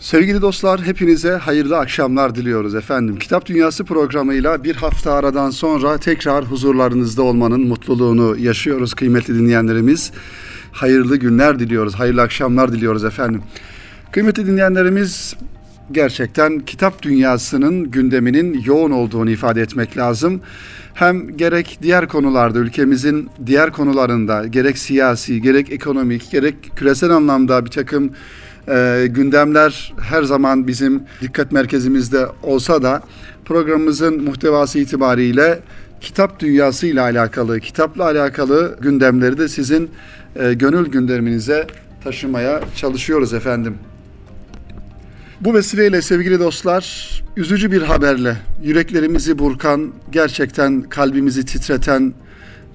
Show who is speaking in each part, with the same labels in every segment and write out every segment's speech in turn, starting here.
Speaker 1: Sevgili dostlar hepinize hayırlı akşamlar diliyoruz efendim. Kitap Dünyası programıyla bir hafta aradan sonra tekrar huzurlarınızda olmanın mutluluğunu yaşıyoruz kıymetli dinleyenlerimiz. Hayırlı günler diliyoruz, hayırlı akşamlar diliyoruz efendim. Kıymetli dinleyenlerimiz gerçekten kitap dünyasının gündeminin yoğun olduğunu ifade etmek lazım. Hem gerek diğer konularda ülkemizin diğer konularında gerek siyasi gerek ekonomik gerek küresel anlamda bir takım e, gündemler her zaman bizim dikkat merkezimizde olsa da programımızın muhtevası itibariyle kitap dünyası ile alakalı, kitapla alakalı gündemleri de sizin e, gönül gündeminize taşımaya çalışıyoruz efendim. Bu vesileyle sevgili dostlar, üzücü bir haberle yüreklerimizi burkan, gerçekten kalbimizi titreten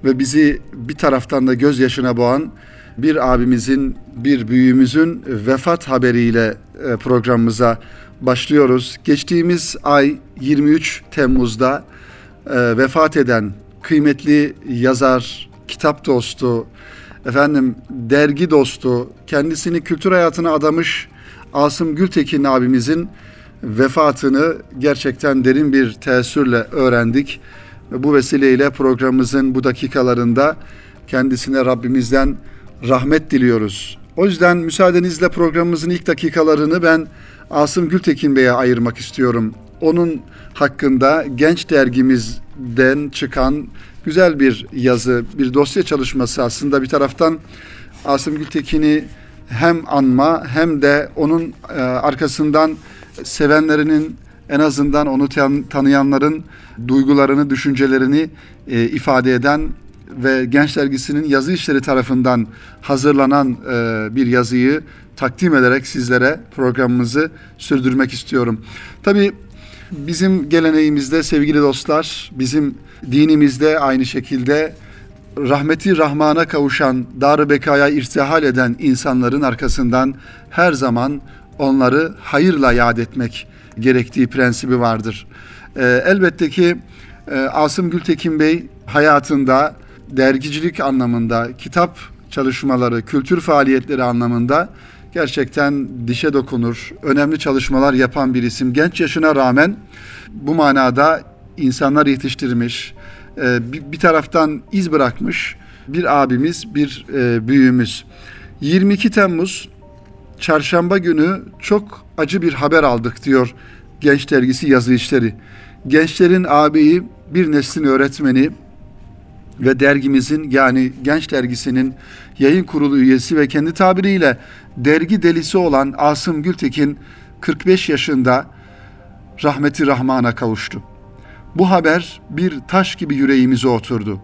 Speaker 1: ve bizi bir taraftan da gözyaşına boğan bir abimizin, bir büyüğümüzün vefat haberiyle e, programımıza başlıyoruz. Geçtiğimiz ay 23 Temmuz'da e, vefat eden kıymetli yazar, kitap dostu, efendim dergi dostu, kendisini kültür hayatına adamış Asım Gültekin abimizin vefatını gerçekten derin bir teessürle öğrendik. Bu vesileyle programımızın bu dakikalarında kendisine Rabbimizden rahmet diliyoruz. O yüzden müsaadenizle programımızın ilk dakikalarını ben Asım Gültekin Bey'e ayırmak istiyorum. Onun hakkında genç dergimizden çıkan güzel bir yazı, bir dosya çalışması aslında bir taraftan Asım Gültekin'i hem anma hem de onun e, arkasından sevenlerinin en azından onu tanıyanların duygularını, düşüncelerini e, ifade eden ve Genç Dergisi'nin yazı işleri tarafından hazırlanan e, bir yazıyı takdim ederek sizlere programımızı sürdürmek istiyorum. Tabii bizim geleneğimizde sevgili dostlar, bizim dinimizde aynı şekilde rahmeti Rahman'a kavuşan, dar bekaya irtihal eden insanların arkasından her zaman onları hayırla yad etmek gerektiği prensibi vardır. Ee, elbette ki e, Asım Gültekin Bey hayatında dergicilik anlamında, kitap çalışmaları, kültür faaliyetleri anlamında gerçekten dişe dokunur, önemli çalışmalar yapan bir isim. Genç yaşına rağmen bu manada insanlar yetiştirmiş, e, bir taraftan iz bırakmış bir abimiz, bir e, büyüğümüz. 22 Temmuz çarşamba günü çok acı bir haber aldık diyor Genç Dergisi yazı işleri. Gençlerin ağabeyi bir neslin öğretmeni ve dergimizin yani Genç Dergisi'nin yayın kurulu üyesi ve kendi tabiriyle dergi delisi olan Asım Gültekin 45 yaşında rahmeti rahmana kavuştu. Bu haber bir taş gibi yüreğimize oturdu.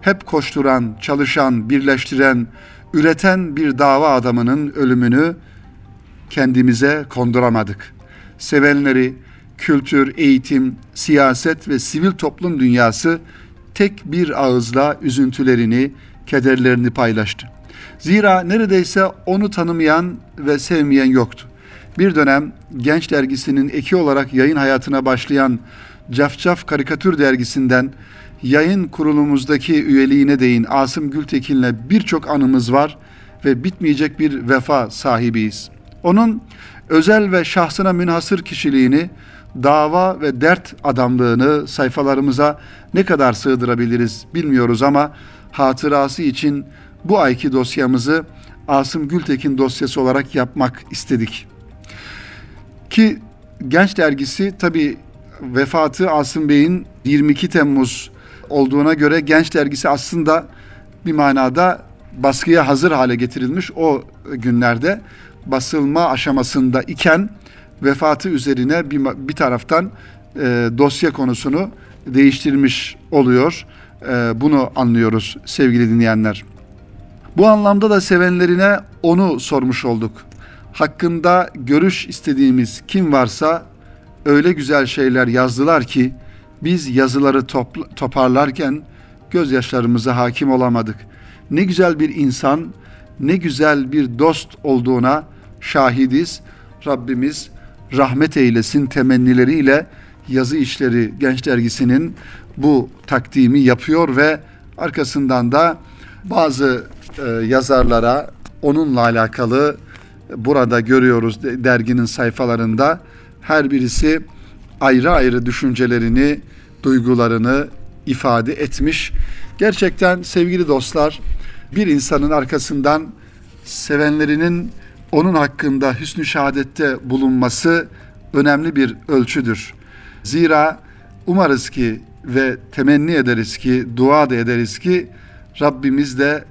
Speaker 1: Hep koşturan, çalışan, birleştiren, üreten bir dava adamının ölümünü kendimize konduramadık. Sevenleri, kültür, eğitim, siyaset ve sivil toplum dünyası tek bir ağızla üzüntülerini, kederlerini paylaştı. Zira neredeyse onu tanımayan ve sevmeyen yoktu. Bir dönem Genç Dergisi'nin eki olarak yayın hayatına başlayan Cafcaf Karikatür Dergisi'nden yayın kurulumuzdaki üyeliğine değin Asım Gültekin'le birçok anımız var ve bitmeyecek bir vefa sahibiyiz. Onun özel ve şahsına münhasır kişiliğini, dava ve dert adamlığını sayfalarımıza ne kadar sığdırabiliriz bilmiyoruz ama hatırası için bu ayki dosyamızı Asım Gültekin dosyası olarak yapmak istedik. Ki Genç Dergisi tabi vefatı Asım Bey'in 22 Temmuz olduğuna göre Genç Dergisi aslında bir manada baskıya hazır hale getirilmiş o günlerde basılma aşamasında iken vefatı üzerine bir, bir taraftan e, dosya konusunu değiştirmiş oluyor. E, bunu anlıyoruz sevgili dinleyenler. Bu anlamda da sevenlerine onu sormuş olduk. Hakkında görüş istediğimiz kim varsa öyle güzel şeyler yazdılar ki biz yazıları topla, toparlarken gözyaşlarımıza hakim olamadık. Ne güzel bir insan, ne güzel bir dost olduğuna şahidiz. Rabbimiz rahmet eylesin temennileriyle yazı işleri Genç Dergisi'nin bu takdimi yapıyor ve arkasından da bazı e, yazarlara onunla alakalı burada görüyoruz derginin sayfalarında. Her birisi ayrı ayrı düşüncelerini, duygularını ifade etmiş. Gerçekten sevgili dostlar, bir insanın arkasından sevenlerinin onun hakkında hüsnü şehadette bulunması önemli bir ölçüdür. Zira umarız ki ve temenni ederiz ki, dua da ederiz ki Rabbimiz de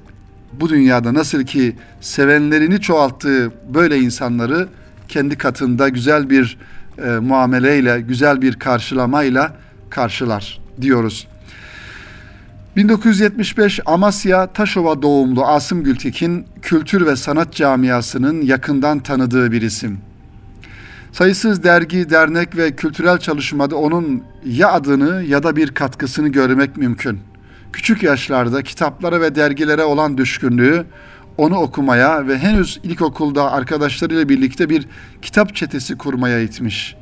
Speaker 1: bu dünyada nasıl ki sevenlerini çoğalttığı böyle insanları kendi katında güzel bir e, muameleyle, güzel bir karşılamayla karşılar diyoruz. 1975 Amasya Taşova doğumlu Asım Gültekin kültür ve sanat camiasının yakından tanıdığı bir isim. Sayısız dergi, dernek ve kültürel çalışmada onun ya adını ya da bir katkısını görmek mümkün. Küçük yaşlarda kitaplara ve dergilere olan düşkünlüğü onu okumaya ve henüz ilkokulda arkadaşlarıyla birlikte bir kitap çetesi kurmaya itmiş.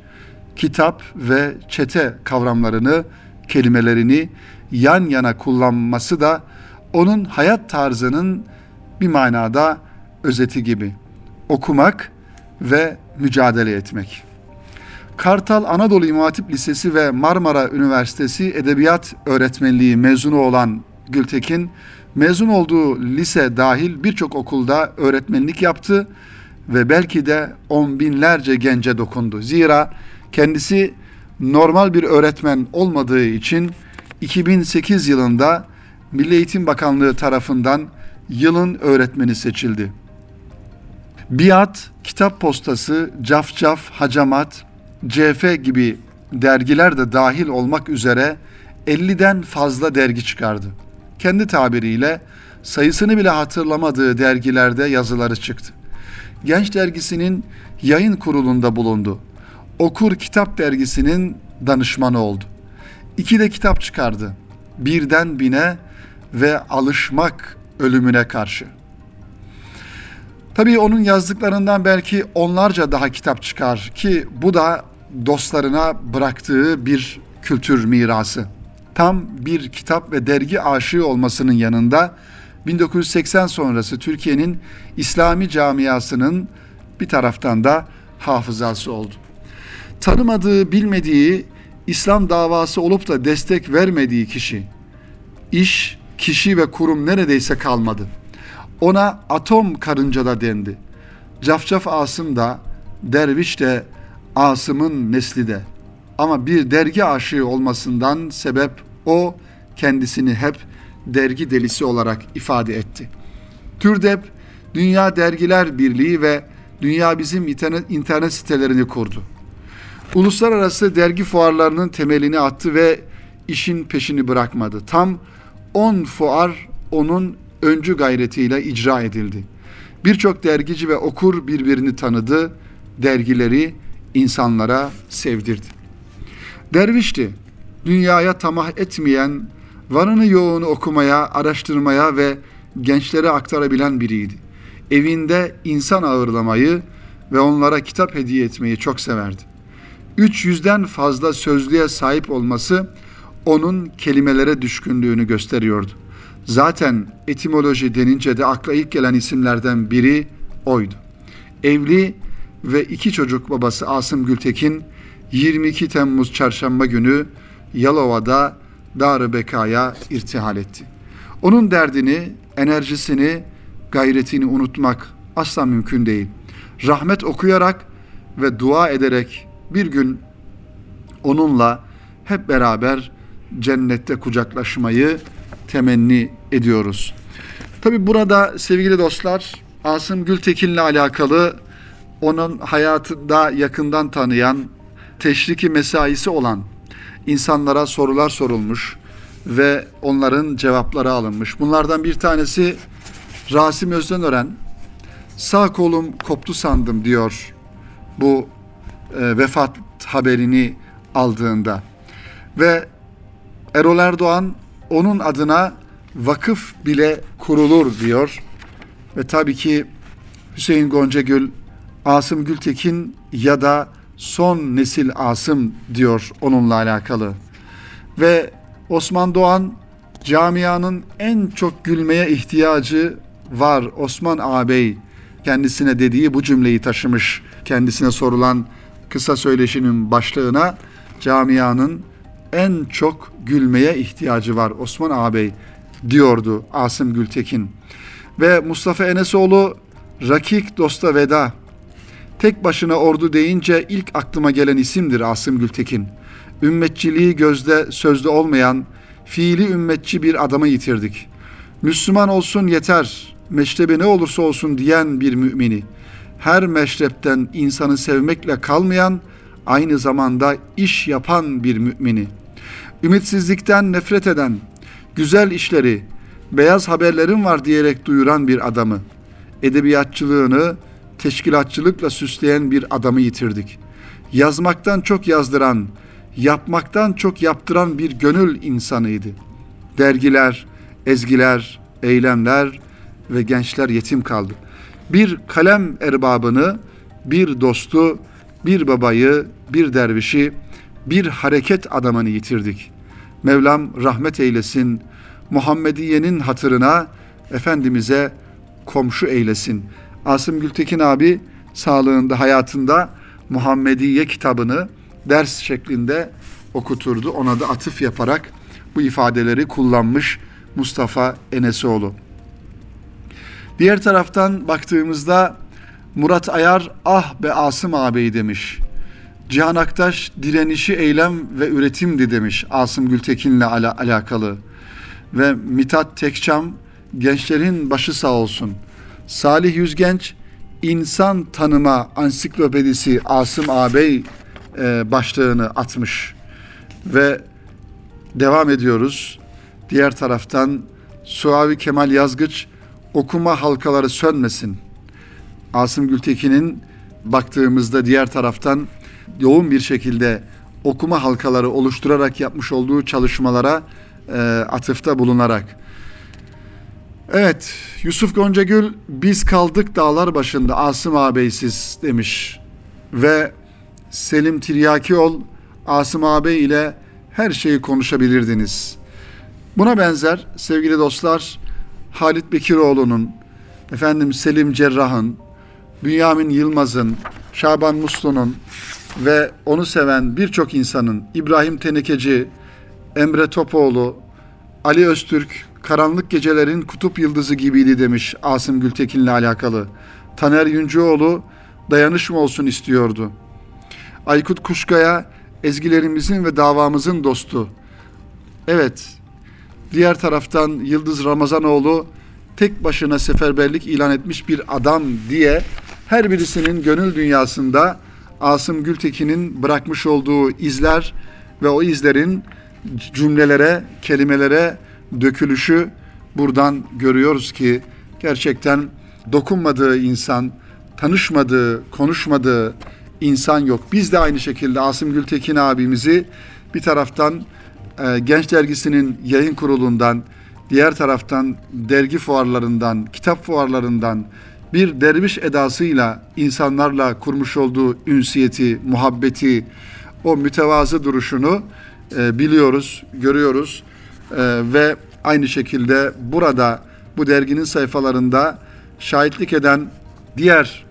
Speaker 1: Kitap ve çete kavramlarını, kelimelerini yan yana kullanması da onun hayat tarzının bir manada özeti gibi. Okumak ve mücadele etmek. Kartal Anadolu İmam Hatip Lisesi ve Marmara Üniversitesi Edebiyat Öğretmenliği mezunu olan Gültekin, mezun olduğu lise dahil birçok okulda öğretmenlik yaptı ve belki de on binlerce gence dokundu. Zira kendisi normal bir öğretmen olmadığı için 2008 yılında Milli Eğitim Bakanlığı tarafından yılın öğretmeni seçildi. Biat, Kitap Postası, Cafcaf, Hacamat, CF gibi dergiler de dahil olmak üzere 50'den fazla dergi çıkardı. Kendi tabiriyle sayısını bile hatırlamadığı dergilerde yazıları çıktı. Genç dergisinin yayın kurulunda bulundu. Okur Kitap dergisinin danışmanı oldu. İki de kitap çıkardı. Birden bine ve alışmak ölümüne karşı. Tabii onun yazdıklarından belki onlarca daha kitap çıkar ki bu da dostlarına bıraktığı bir kültür mirası. Tam bir kitap ve dergi aşığı olmasının yanında 1980 sonrası Türkiye'nin İslami camiasının bir taraftan da hafızası oldu. Tanımadığı, bilmediği, İslam davası olup da destek vermediği kişi, iş, kişi ve kurum neredeyse kalmadı. Ona atom karınca da dendi. Cafcaf Asım da, derviş de, Asım'ın nesli de. Ama bir dergi aşığı olmasından sebep o kendisini hep dergi delisi olarak ifade etti. Türdep, Dünya Dergiler Birliği ve Dünya Bizim internet, internet sitelerini kurdu. Uluslararası dergi fuarlarının temelini attı ve işin peşini bırakmadı. Tam 10 fuar onun öncü gayretiyle icra edildi. Birçok dergici ve okur birbirini tanıdı, dergileri insanlara sevdirdi. Dervişti, dünyaya tamah etmeyen, varını yoğunu okumaya, araştırmaya ve gençlere aktarabilen biriydi. Evinde insan ağırlamayı ve onlara kitap hediye etmeyi çok severdi. 300'den fazla sözlüğe sahip olması onun kelimelere düşkünlüğünü gösteriyordu. Zaten etimoloji denince de akla ilk gelen isimlerden biri oydu. Evli ve iki çocuk babası Asım Gültekin 22 Temmuz çarşamba günü Yalova'da Dar-ı Beka'ya irtihal etti. Onun derdini, enerjisini, gayretini unutmak asla mümkün değil. Rahmet okuyarak ve dua ederek bir gün onunla hep beraber cennette kucaklaşmayı temenni ediyoruz. Tabi burada sevgili dostlar Asım Gültekin'le alakalı onun hayatında yakından tanıyan, teşriki mesaisi olan insanlara sorular sorulmuş ve onların cevapları alınmış. Bunlardan bir tanesi Rasim Özdenören sağ kolum koptu sandım diyor bu e, vefat haberini aldığında. Ve Erol Erdoğan onun adına vakıf bile kurulur diyor. Ve tabii ki Hüseyin Goncagül, Asım Gültekin ya da son nesil Asım diyor onunla alakalı. Ve Osman Doğan camianın en çok gülmeye ihtiyacı var Osman ağabey kendisine dediği bu cümleyi taşımış. Kendisine sorulan kısa söyleşinin başlığına camianın en çok gülmeye ihtiyacı var Osman ağabey diyordu Asım Gültekin. Ve Mustafa Enesoğlu Rakik Dosta Veda. Tek başına ordu deyince ilk aklıma gelen isimdir Asım Gültekin. Ümmetçiliği gözde sözde olmayan fiili ümmetçi bir adamı yitirdik. Müslüman olsun yeter, meşrebi ne olursa olsun diyen bir mümini. Her meşrepten insanı sevmekle kalmayan, aynı zamanda iş yapan bir mümini. Ümitsizlikten nefret eden, güzel işleri, beyaz haberlerim var diyerek duyuran bir adamı, edebiyatçılığını teşkilatçılıkla süsleyen bir adamı yitirdik. Yazmaktan çok yazdıran, yapmaktan çok yaptıran bir gönül insanıydı. Dergiler, ezgiler, eylemler ve gençler yetim kaldı. Bir kalem erbabını, bir dostu, bir babayı, bir dervişi, bir hareket adamını yitirdik. Mevlam rahmet eylesin. Muhammediye'nin hatırına Efendimiz'e komşu eylesin. Asım Gültekin abi sağlığında, hayatında Muhammediye kitabını ders şeklinde okuturdu. Ona da atıf yaparak bu ifadeleri kullanmış Mustafa Enesoğlu. Diğer taraftan baktığımızda Murat Ayar ah be Asım ağabey demiş. Cihan Aktaş direnişi eylem ve üretimdi demiş Asım Gültekin'le ala alakalı. Ve Mitat Tekçam gençlerin başı sağ olsun. Salih Yüzgenç insan tanıma ansiklopedisi Asım ağabey e, başlığını atmış. Ve devam ediyoruz. Diğer taraftan Suavi Kemal Yazgıç okuma halkaları sönmesin. Asım Gültekin'in baktığımızda diğer taraftan yoğun bir şekilde okuma halkaları oluşturarak yapmış olduğu çalışmalara e, atıfta bulunarak. Evet, Yusuf Goncagül biz kaldık dağlar başında Asım ağabeysiz demiş. Ve Selim Tiryakiol Asım ağabey ile her şeyi konuşabilirdiniz. Buna benzer sevgili dostlar Halit Bekiroğlu'nun, efendim Selim Cerrah'ın, Bünyamin Yılmaz'ın, Şaban Muslu'nun ve onu seven birçok insanın İbrahim Tenekeci, Emre Topoğlu, Ali Öztürk, Karanlık Gecelerin Kutup Yıldızı gibiydi demiş Asım Gültekin'le alakalı. Taner Yüncüoğlu dayanışma olsun istiyordu. Aykut Kuşkaya ezgilerimizin ve davamızın dostu. Evet, diğer taraftan Yıldız Ramazanoğlu tek başına seferberlik ilan etmiş bir adam diye her birisinin gönül dünyasında Asım Gültekin'in bırakmış olduğu izler ve o izlerin cümlelere, kelimelere dökülüşü buradan görüyoruz ki gerçekten dokunmadığı insan, tanışmadığı, konuşmadığı insan yok. Biz de aynı şekilde Asım Gültekin abimizi bir taraftan e, Genç Dergisi'nin yayın kurulundan, diğer taraftan dergi fuarlarından, kitap fuarlarından bir derviş edasıyla insanlarla kurmuş olduğu ünsiyeti, muhabbeti, o mütevazı duruşunu e, biliyoruz, görüyoruz e, ve aynı şekilde burada bu derginin sayfalarında şahitlik eden diğer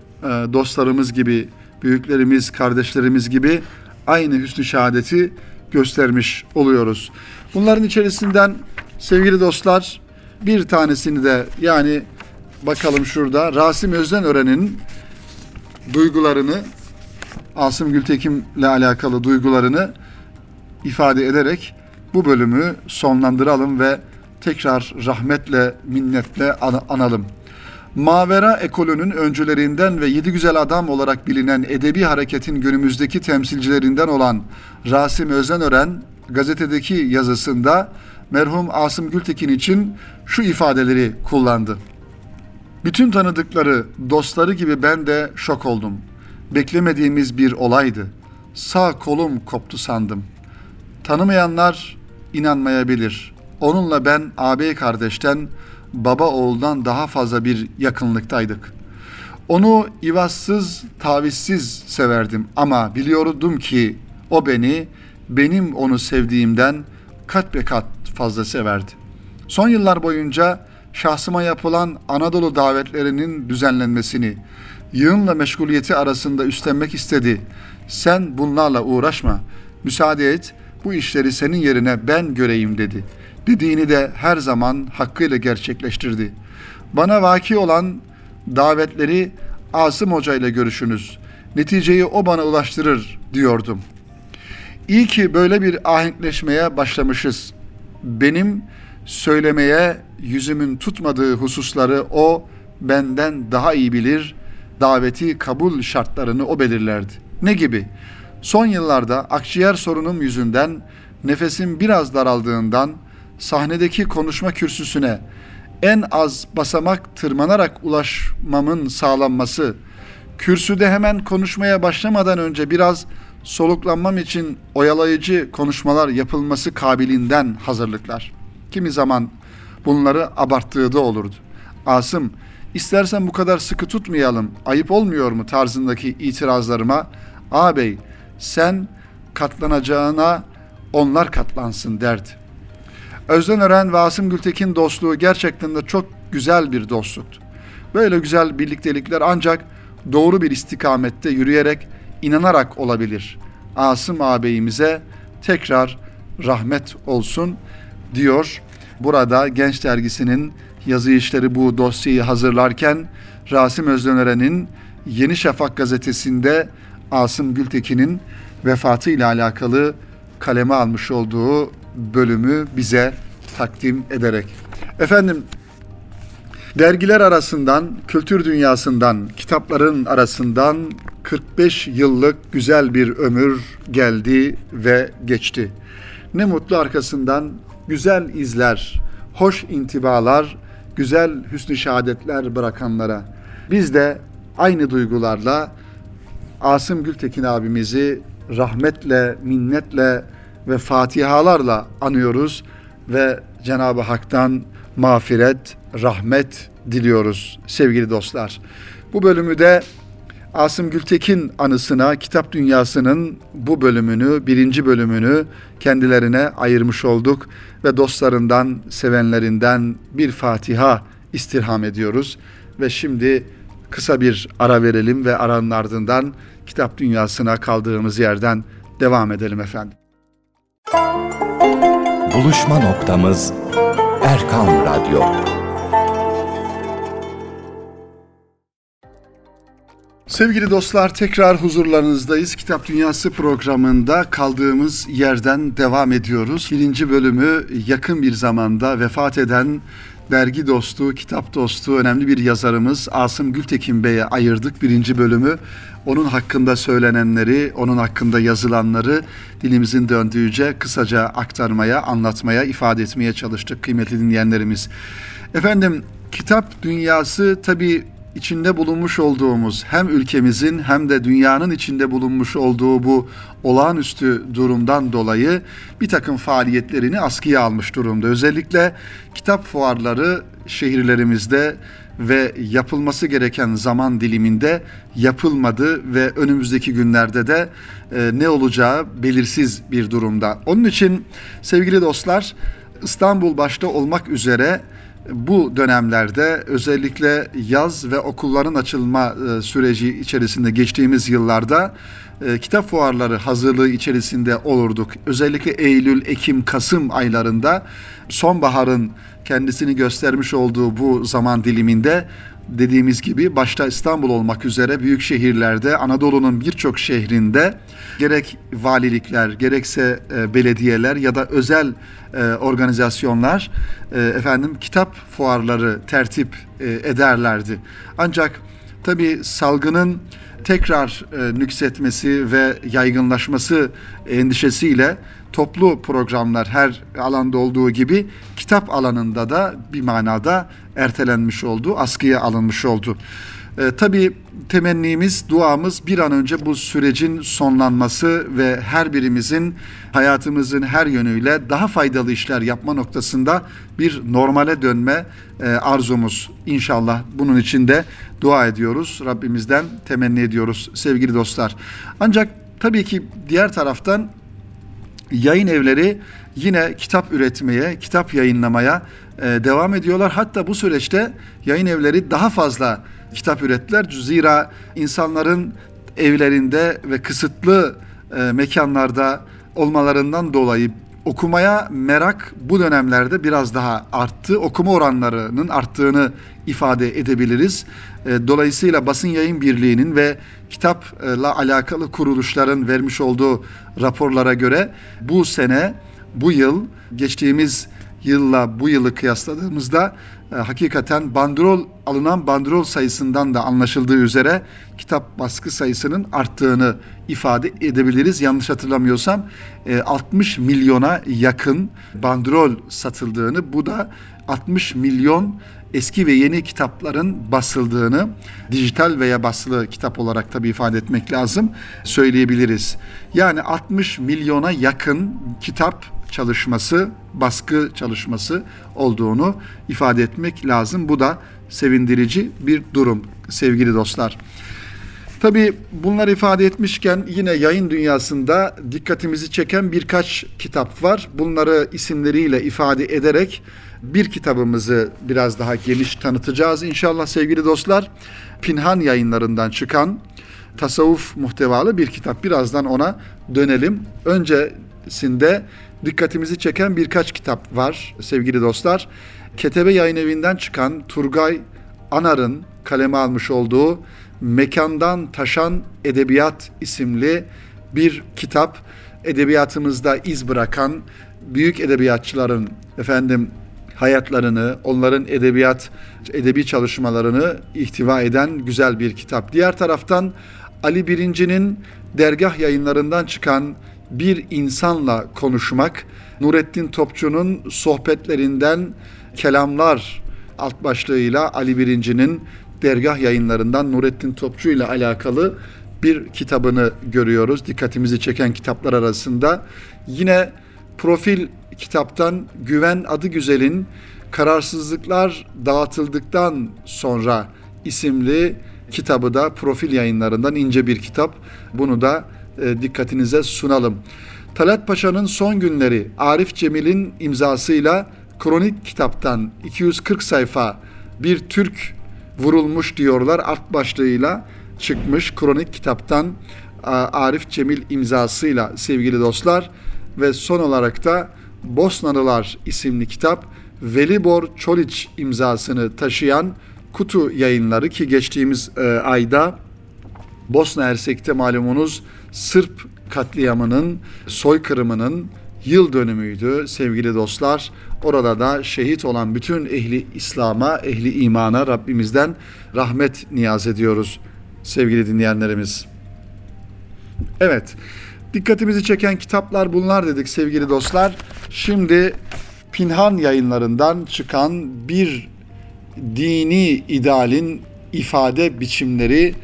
Speaker 1: dostlarımız gibi, büyüklerimiz, kardeşlerimiz gibi aynı hüsnü şehadeti göstermiş oluyoruz. Bunların içerisinden sevgili dostlar bir tanesini de yani bakalım şurada Rasim Özdenören'in duygularını Asım Gültekin'le alakalı duygularını ifade ederek bu bölümü sonlandıralım ve tekrar rahmetle, minnetle analım. Mavera ekolünün öncülerinden ve yedi güzel adam olarak bilinen edebi hareketin günümüzdeki temsilcilerinden olan Rasim Özenören gazetedeki yazısında merhum Asım Gültekin için şu ifadeleri kullandı. Bütün tanıdıkları, dostları gibi ben de şok oldum. Beklemediğimiz bir olaydı. Sağ kolum koptu sandım. Tanımayanlar inanmayabilir. Onunla ben ağabey kardeşten, baba oğuldan daha fazla bir yakınlıktaydık. Onu ivazsız, tavizsiz severdim ama biliyordum ki o beni, benim onu sevdiğimden kat be kat fazla severdi. Son yıllar boyunca şahsıma yapılan Anadolu davetlerinin düzenlenmesini, yığınla meşguliyeti arasında üstlenmek istedi. Sen bunlarla uğraşma, müsaade et, bu işleri senin yerine ben göreyim dedi. Dediğini de her zaman hakkıyla gerçekleştirdi. Bana vaki olan davetleri Asım Hoca ile görüşünüz. Neticeyi o bana ulaştırır diyordum. İyi ki böyle bir ahenkleşmeye başlamışız. Benim söylemeye yüzümün tutmadığı hususları o benden daha iyi bilir, daveti kabul şartlarını o belirlerdi. Ne gibi? Son yıllarda akciğer sorunum yüzünden nefesim biraz daraldığından sahnedeki konuşma kürsüsüne en az basamak tırmanarak ulaşmamın sağlanması, kürsüde hemen konuşmaya başlamadan önce biraz soluklanmam için oyalayıcı konuşmalar yapılması kabiliğinden hazırlıklar. Kimi zaman bunları abarttığı da olurdu. Asım, istersen bu kadar sıkı tutmayalım, ayıp olmuyor mu tarzındaki itirazlarıma, ağabey sen katlanacağına onlar katlansın derdi. Özden Ören ve Asım Gültekin dostluğu gerçekten de çok güzel bir dostluktu. Böyle güzel birliktelikler ancak doğru bir istikamette yürüyerek, inanarak olabilir. Asım ağabeyimize tekrar rahmet olsun diyor. Burada Genç Dergisi'nin yazı işleri bu dosyayı hazırlarken Rasim Özdöneren'in Yeni Şafak gazetesinde Asım Gültekin'in vefatı ile alakalı kaleme almış olduğu bölümü bize takdim ederek. Efendim dergiler arasından, kültür dünyasından, kitapların arasından 45 yıllık güzel bir ömür geldi ve geçti. Ne mutlu arkasından güzel izler, hoş intibalar, güzel hüsnü şehadetler bırakanlara. Biz de aynı duygularla Asım Gültekin abimizi rahmetle, minnetle ve fatihalarla anıyoruz ve Cenab-ı Hak'tan mağfiret, rahmet diliyoruz sevgili dostlar. Bu bölümü de Asım Gültekin anısına Kitap Dünyası'nın bu bölümünü, birinci bölümünü kendilerine ayırmış olduk ve dostlarından, sevenlerinden bir Fatiha istirham ediyoruz. Ve şimdi kısa bir ara verelim ve aranın ardından Kitap Dünyası'na kaldığımız yerden devam edelim efendim.
Speaker 2: Buluşma noktamız Erkan Radyo.
Speaker 1: Sevgili dostlar tekrar huzurlarınızdayız. Kitap Dünyası programında kaldığımız yerden devam ediyoruz. Birinci bölümü yakın bir zamanda vefat eden dergi dostu, kitap dostu, önemli bir yazarımız Asım Gültekin Bey'e ayırdık birinci bölümü. Onun hakkında söylenenleri, onun hakkında yazılanları dilimizin döndüğüce kısaca aktarmaya, anlatmaya, ifade etmeye çalıştık kıymetli dinleyenlerimiz. Efendim kitap dünyası tabii içinde bulunmuş olduğumuz hem ülkemizin hem de dünyanın içinde bulunmuş olduğu bu olağanüstü durumdan dolayı bir takım faaliyetlerini askıya almış durumda. Özellikle kitap fuarları şehirlerimizde ve yapılması gereken zaman diliminde yapılmadı ve önümüzdeki günlerde de e, ne olacağı belirsiz bir durumda. Onun için sevgili dostlar İstanbul başta olmak üzere bu dönemlerde özellikle yaz ve okulların açılma e, süreci içerisinde geçtiğimiz yıllarda e, kitap fuarları hazırlığı içerisinde olurduk. Özellikle Eylül, Ekim, Kasım aylarında sonbaharın kendisini göstermiş olduğu bu zaman diliminde dediğimiz gibi başta İstanbul olmak üzere büyük şehirlerde Anadolu'nun birçok şehrinde gerek valilikler gerekse e, belediyeler ya da özel e, organizasyonlar e, efendim kitap fuarları tertip ederlerdi. Ancak tabi salgının tekrar e, nüksetmesi ve yaygınlaşması endişesiyle toplu programlar her alanda olduğu gibi kitap alanında da bir manada ertelenmiş oldu, askıya alınmış oldu. E, tabii temennimiz, duamız bir an önce bu sürecin sonlanması ve her birimizin hayatımızın her yönüyle daha faydalı işler yapma noktasında bir normale dönme e, arzumuz. İnşallah bunun için de dua ediyoruz. Rabbimizden temenni ediyoruz sevgili dostlar. Ancak tabii ki diğer taraftan yayın evleri yine kitap üretmeye, kitap yayınlamaya e, devam ediyorlar. Hatta bu süreçte yayın evleri daha fazla kitap ürettiler. Zira insanların evlerinde ve kısıtlı e, mekanlarda olmalarından dolayı okumaya merak bu dönemlerde biraz daha arttı. Okuma oranlarının arttığını ifade edebiliriz. E, Dolayısıyla Basın Yayın Birliği'nin ve kitapla alakalı kuruluşların vermiş olduğu raporlara göre bu sene, bu yıl geçtiğimiz yılla bu yılı kıyasladığımızda e, hakikaten bandrol alınan bandrol sayısından da anlaşıldığı üzere kitap baskı sayısının arttığını ifade edebiliriz. Yanlış hatırlamıyorsam e, 60 milyona yakın bandrol satıldığını bu da 60 milyon eski ve yeni kitapların basıldığını dijital veya basılı kitap olarak tabii ifade etmek lazım söyleyebiliriz. Yani 60 milyona yakın kitap çalışması, baskı çalışması olduğunu ifade etmek lazım. Bu da sevindirici bir durum sevgili dostlar. Tabii bunları ifade etmişken yine yayın dünyasında dikkatimizi çeken birkaç kitap var. Bunları isimleriyle ifade ederek bir kitabımızı biraz daha geniş tanıtacağız inşallah sevgili dostlar. Pinhan yayınlarından çıkan tasavvuf muhtevalı bir kitap. Birazdan ona dönelim. Öncesinde dikkatimizi çeken birkaç kitap var sevgili dostlar. Ketebe Yayın Evi'nden çıkan Turgay Anar'ın kaleme almış olduğu Mekandan Taşan Edebiyat isimli bir kitap. Edebiyatımızda iz bırakan büyük edebiyatçıların efendim hayatlarını, onların edebiyat, edebi çalışmalarını ihtiva eden güzel bir kitap. Diğer taraftan Ali Birinci'nin dergah yayınlarından çıkan Bir insanla Konuşmak, Nurettin Topçu'nun sohbetlerinden Kelamlar alt başlığıyla Ali Birinci'nin dergah yayınlarından Nurettin Topçu ile alakalı bir kitabını görüyoruz. Dikkatimizi çeken kitaplar arasında. Yine profil kitaptan Güven Adı Güzel'in Kararsızlıklar Dağıtıldıktan Sonra isimli kitabı da profil yayınlarından ince bir kitap. Bunu da e, dikkatinize sunalım. Talat Paşa'nın son günleri Arif Cemil'in imzasıyla kronik kitaptan 240 sayfa bir Türk vurulmuş diyorlar alt başlığıyla çıkmış kronik kitaptan Arif Cemil imzasıyla sevgili dostlar ve son olarak da Bosnalılar isimli kitap Velibor Çoliç imzasını taşıyan Kutu yayınları ki geçtiğimiz e, ayda Bosna Hersek'te malumunuz Sırp katliamının, soykırımının yıl dönümüydü sevgili dostlar. Orada da şehit olan bütün ehli İslam'a, ehli imana Rabbimizden rahmet niyaz ediyoruz sevgili dinleyenlerimiz. Evet, dikkatimizi çeken kitaplar bunlar dedik sevgili dostlar. Şimdi Pinhan yayınlarından çıkan bir dini idealin ifade biçimleri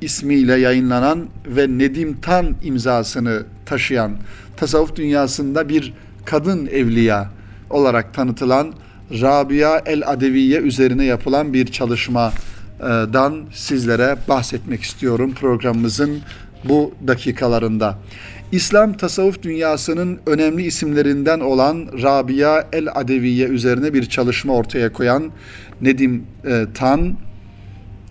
Speaker 1: ismiyle yayınlanan ve Nedim Tan imzasını taşıyan tasavvuf dünyasında bir kadın evliya olarak tanıtılan Rabia El Adeviye üzerine yapılan bir çalışmadan sizlere bahsetmek istiyorum programımızın bu dakikalarında. İslam tasavvuf dünyasının önemli isimlerinden olan Rabia El Adeviye üzerine bir çalışma ortaya koyan Nedim e, Tan,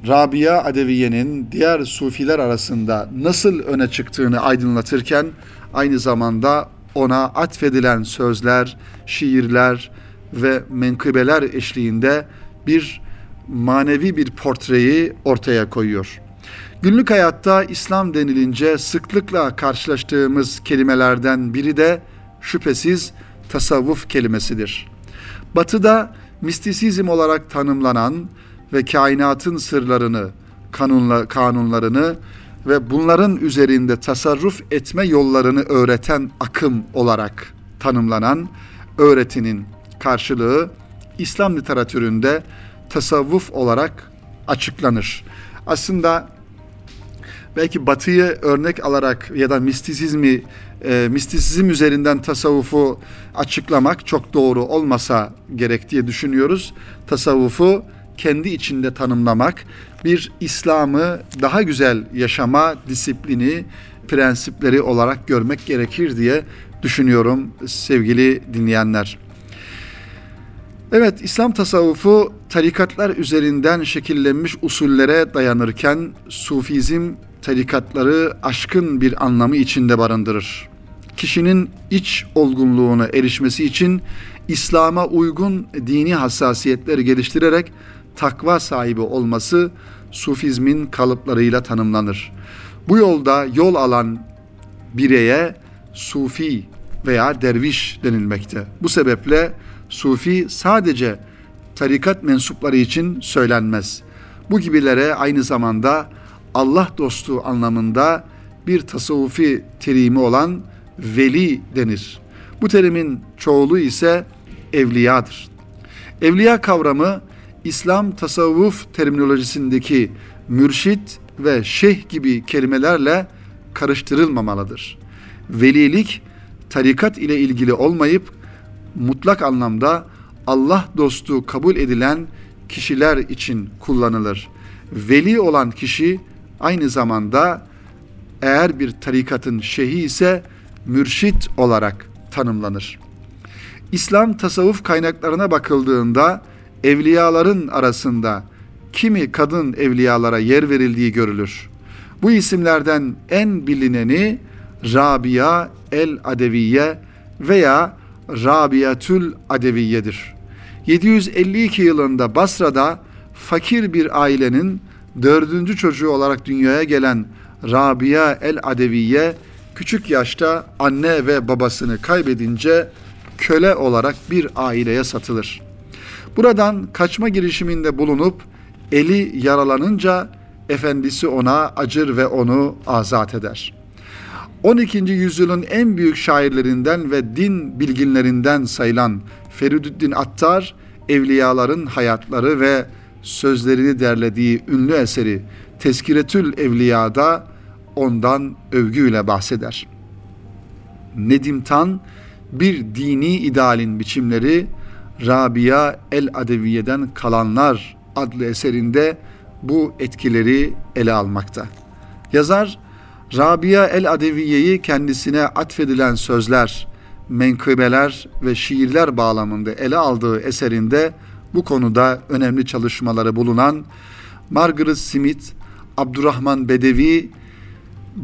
Speaker 1: Rabia Adeviye'nin diğer sufiler arasında nasıl öne çıktığını aydınlatırken aynı zamanda ona atfedilen sözler, şiirler ve menkıbeler eşliğinde bir manevi bir portreyi ortaya koyuyor. Günlük hayatta İslam denilince sıklıkla karşılaştığımız kelimelerden biri de şüphesiz tasavvuf kelimesidir. Batı'da mistisizm olarak tanımlanan ve kainatın sırlarını, kanunla, kanunlarını ve bunların üzerinde tasarruf etme yollarını öğreten akım olarak tanımlanan öğretinin karşılığı İslam literatüründe tasavvuf olarak açıklanır. Aslında belki Batı'yı örnek alarak ya da mistisizmi e, mistisizm üzerinden tasavvufu açıklamak çok doğru olmasa gerek diye düşünüyoruz. Tasavvufu kendi içinde tanımlamak, bir İslam'ı daha güzel yaşama disiplini, prensipleri olarak görmek gerekir diye düşünüyorum sevgili dinleyenler. Evet, İslam tasavvufu tarikatlar üzerinden şekillenmiş usullere dayanırken Sufizm tarikatları aşkın bir anlamı içinde barındırır. Kişinin iç olgunluğuna erişmesi için İslam'a uygun dini hassasiyetleri geliştirerek takva sahibi olması Sufizmin kalıplarıyla tanımlanır. Bu yolda yol alan bireye sufi veya derviş denilmekte. Bu sebeple sufi sadece tarikat mensupları için söylenmez. Bu gibilere aynı zamanda Allah dostu anlamında bir tasavvufi terimi olan veli denir. Bu terimin çoğulu ise evliyadır. Evliya kavramı İslam tasavvuf terminolojisindeki mürşit ve şeyh gibi kelimelerle karıştırılmamalıdır. Velilik tarikat ile ilgili olmayıp mutlak anlamda Allah dostu kabul edilen kişiler için kullanılır. Veli olan kişi aynı zamanda eğer bir tarikatın şeyhi ise mürşit olarak tanımlanır. İslam tasavvuf kaynaklarına bakıldığında evliyaların arasında kimi kadın evliyalara yer verildiği görülür. Bu isimlerden en bilineni Rabia el Adeviye veya Rabiatül Adeviye'dir. 752 yılında Basra'da fakir bir ailenin dördüncü çocuğu olarak dünyaya gelen Rabia el Adeviye küçük yaşta anne ve babasını kaybedince köle olarak bir aileye satılır. Buradan kaçma girişiminde bulunup eli yaralanınca efendisi ona acır ve onu azat eder. 12. yüzyılın en büyük şairlerinden ve din bilginlerinden sayılan Feridüddin Attar, evliyaların hayatları ve sözlerini derlediği ünlü eseri Teskiretül Evliya'da ondan övgüyle bahseder. Nedim Tan, bir dini idealin biçimleri Rabia el Adeviye'den kalanlar adlı eserinde bu etkileri ele almakta. Yazar Rabia el Adeviye'yi kendisine atfedilen sözler, menkıbeler ve şiirler bağlamında ele aldığı eserinde bu konuda önemli çalışmaları bulunan Margaret Smith, Abdurrahman Bedevi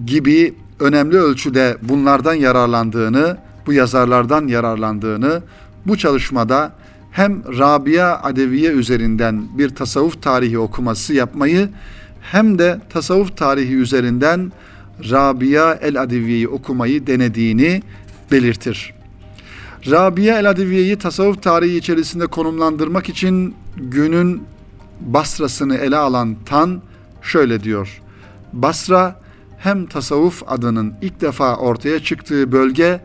Speaker 1: gibi önemli ölçüde bunlardan yararlandığını, bu yazarlardan yararlandığını bu çalışmada hem Rabia Adeviye üzerinden bir tasavvuf tarihi okuması yapmayı hem de tasavvuf tarihi üzerinden Rabia el Adeviye'yi okumayı denediğini belirtir. Rabia el Adeviye'yi tasavvuf tarihi içerisinde konumlandırmak için günün Basra'sını ele alan Tan şöyle diyor. Basra hem tasavvuf adının ilk defa ortaya çıktığı bölge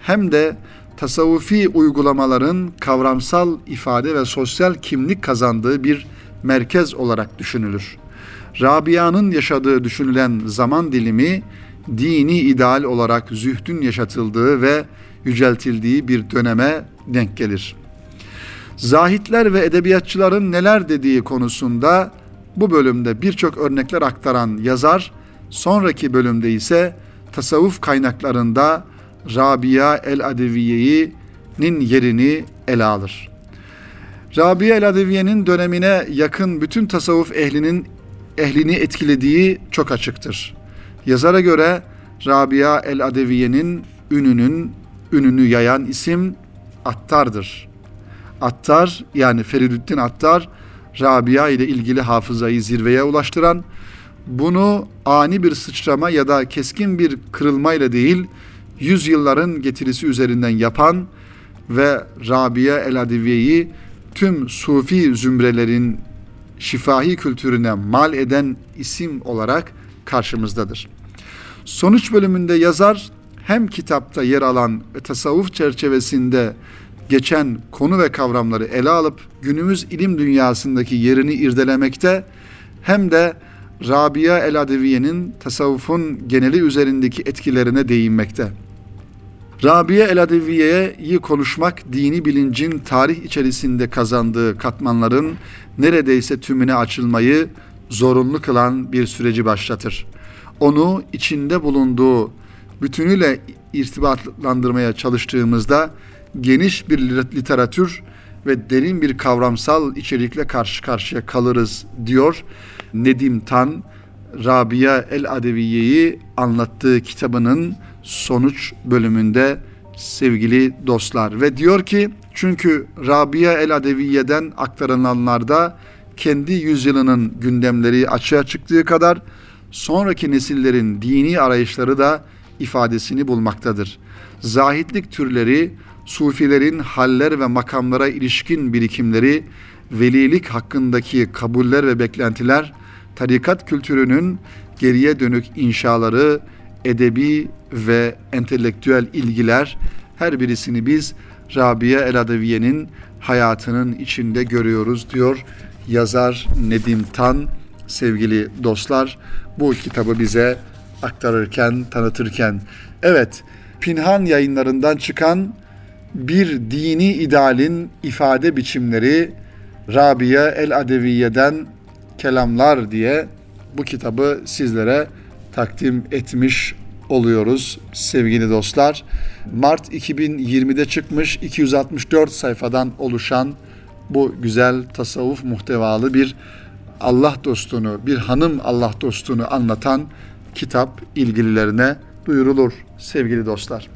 Speaker 1: hem de tasavvufi uygulamaların kavramsal ifade ve sosyal kimlik kazandığı bir merkez olarak düşünülür. Rabia'nın yaşadığı düşünülen zaman dilimi dini ideal olarak zühdün yaşatıldığı ve yüceltildiği bir döneme denk gelir. Zahitler ve edebiyatçıların neler dediği konusunda bu bölümde birçok örnekler aktaran yazar, sonraki bölümde ise tasavvuf kaynaklarında Rabia el-Adeviye'nin yerini ele alır. Rabia el-Adeviye'nin dönemine yakın bütün tasavvuf ehlinin ehlini etkilediği çok açıktır. Yazara göre Rabia el-Adeviye'nin ününün ününü yayan isim Attar'dır. Attar yani Feridüddin Attar Rabia ile ilgili hafızayı zirveye ulaştıran, bunu ani bir sıçrama ya da keskin bir kırılmayla değil, yüzyılların getirisi üzerinden yapan ve Rabia el-Adiviye'yi tüm sufi zümrelerin şifahi kültürüne mal eden isim olarak karşımızdadır. Sonuç bölümünde yazar hem kitapta yer alan tasavvuf çerçevesinde geçen konu ve kavramları ele alıp günümüz ilim dünyasındaki yerini irdelemekte hem de Rabia el-Adeviye'nin tasavvufun geneli üzerindeki etkilerine değinmekte. Rabia el-Adeviye'yi konuşmak dini bilincin tarih içerisinde kazandığı katmanların neredeyse tümüne açılmayı zorunlu kılan bir süreci başlatır. Onu içinde bulunduğu bütünüyle irtibatlandırmaya çalıştığımızda geniş bir literatür ve derin bir kavramsal içerikle karşı karşıya kalırız diyor Nedim Tan Rabia El Adeviye'yi anlattığı kitabının sonuç bölümünde sevgili dostlar ve diyor ki çünkü Rabia El Adeviye'den aktarılanlarda kendi yüzyılının gündemleri açığa çıktığı kadar sonraki nesillerin dini arayışları da ifadesini bulmaktadır. Zahitlik türleri, sufilerin haller ve makamlara ilişkin birikimleri, velilik hakkındaki kabuller ve beklentiler, tarikat kültürünün geriye dönük inşaları, edebi ve entelektüel ilgiler her birisini biz Rabia El Adeviye'nin hayatının içinde görüyoruz diyor yazar Nedim Tan sevgili dostlar bu kitabı bize aktarırken tanıtırken evet Pinhan yayınlarından çıkan bir dini idealin ifade biçimleri Rabia El Adeviye'den kelamlar diye bu kitabı sizlere takdim etmiş oluyoruz sevgili dostlar. Mart 2020'de çıkmış 264 sayfadan oluşan bu güzel tasavvuf muhtevalı bir Allah dostunu, bir hanım Allah dostunu anlatan kitap ilgililerine duyurulur sevgili dostlar.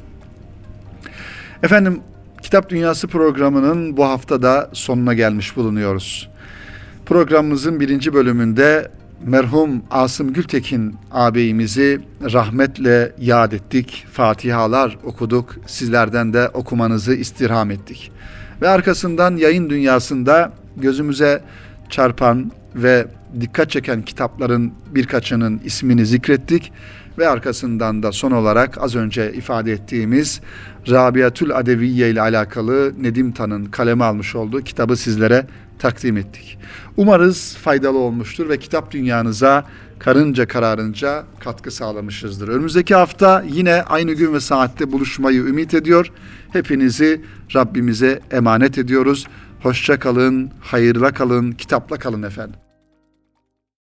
Speaker 1: Efendim Kitap Dünyası programının bu haftada sonuna gelmiş bulunuyoruz. Programımızın birinci bölümünde merhum Asım Gültekin ağabeyimizi rahmetle yad ettik. Fatihalar okuduk. Sizlerden de okumanızı istirham ettik. Ve arkasından yayın dünyasında gözümüze çarpan ve dikkat çeken kitapların birkaçının ismini zikrettik ve arkasından da son olarak az önce ifade ettiğimiz Rabiatül Adeviye ile alakalı Nedim Tan'ın kaleme almış olduğu kitabı sizlere takdim ettik. Umarız faydalı olmuştur ve kitap dünyanıza karınca kararınca katkı sağlamışızdır. Önümüzdeki hafta yine aynı gün ve saatte buluşmayı ümit ediyor. Hepinizi Rabbimize emanet ediyoruz. Hoşça kalın, hayırla kalın, kitapla kalın efendim.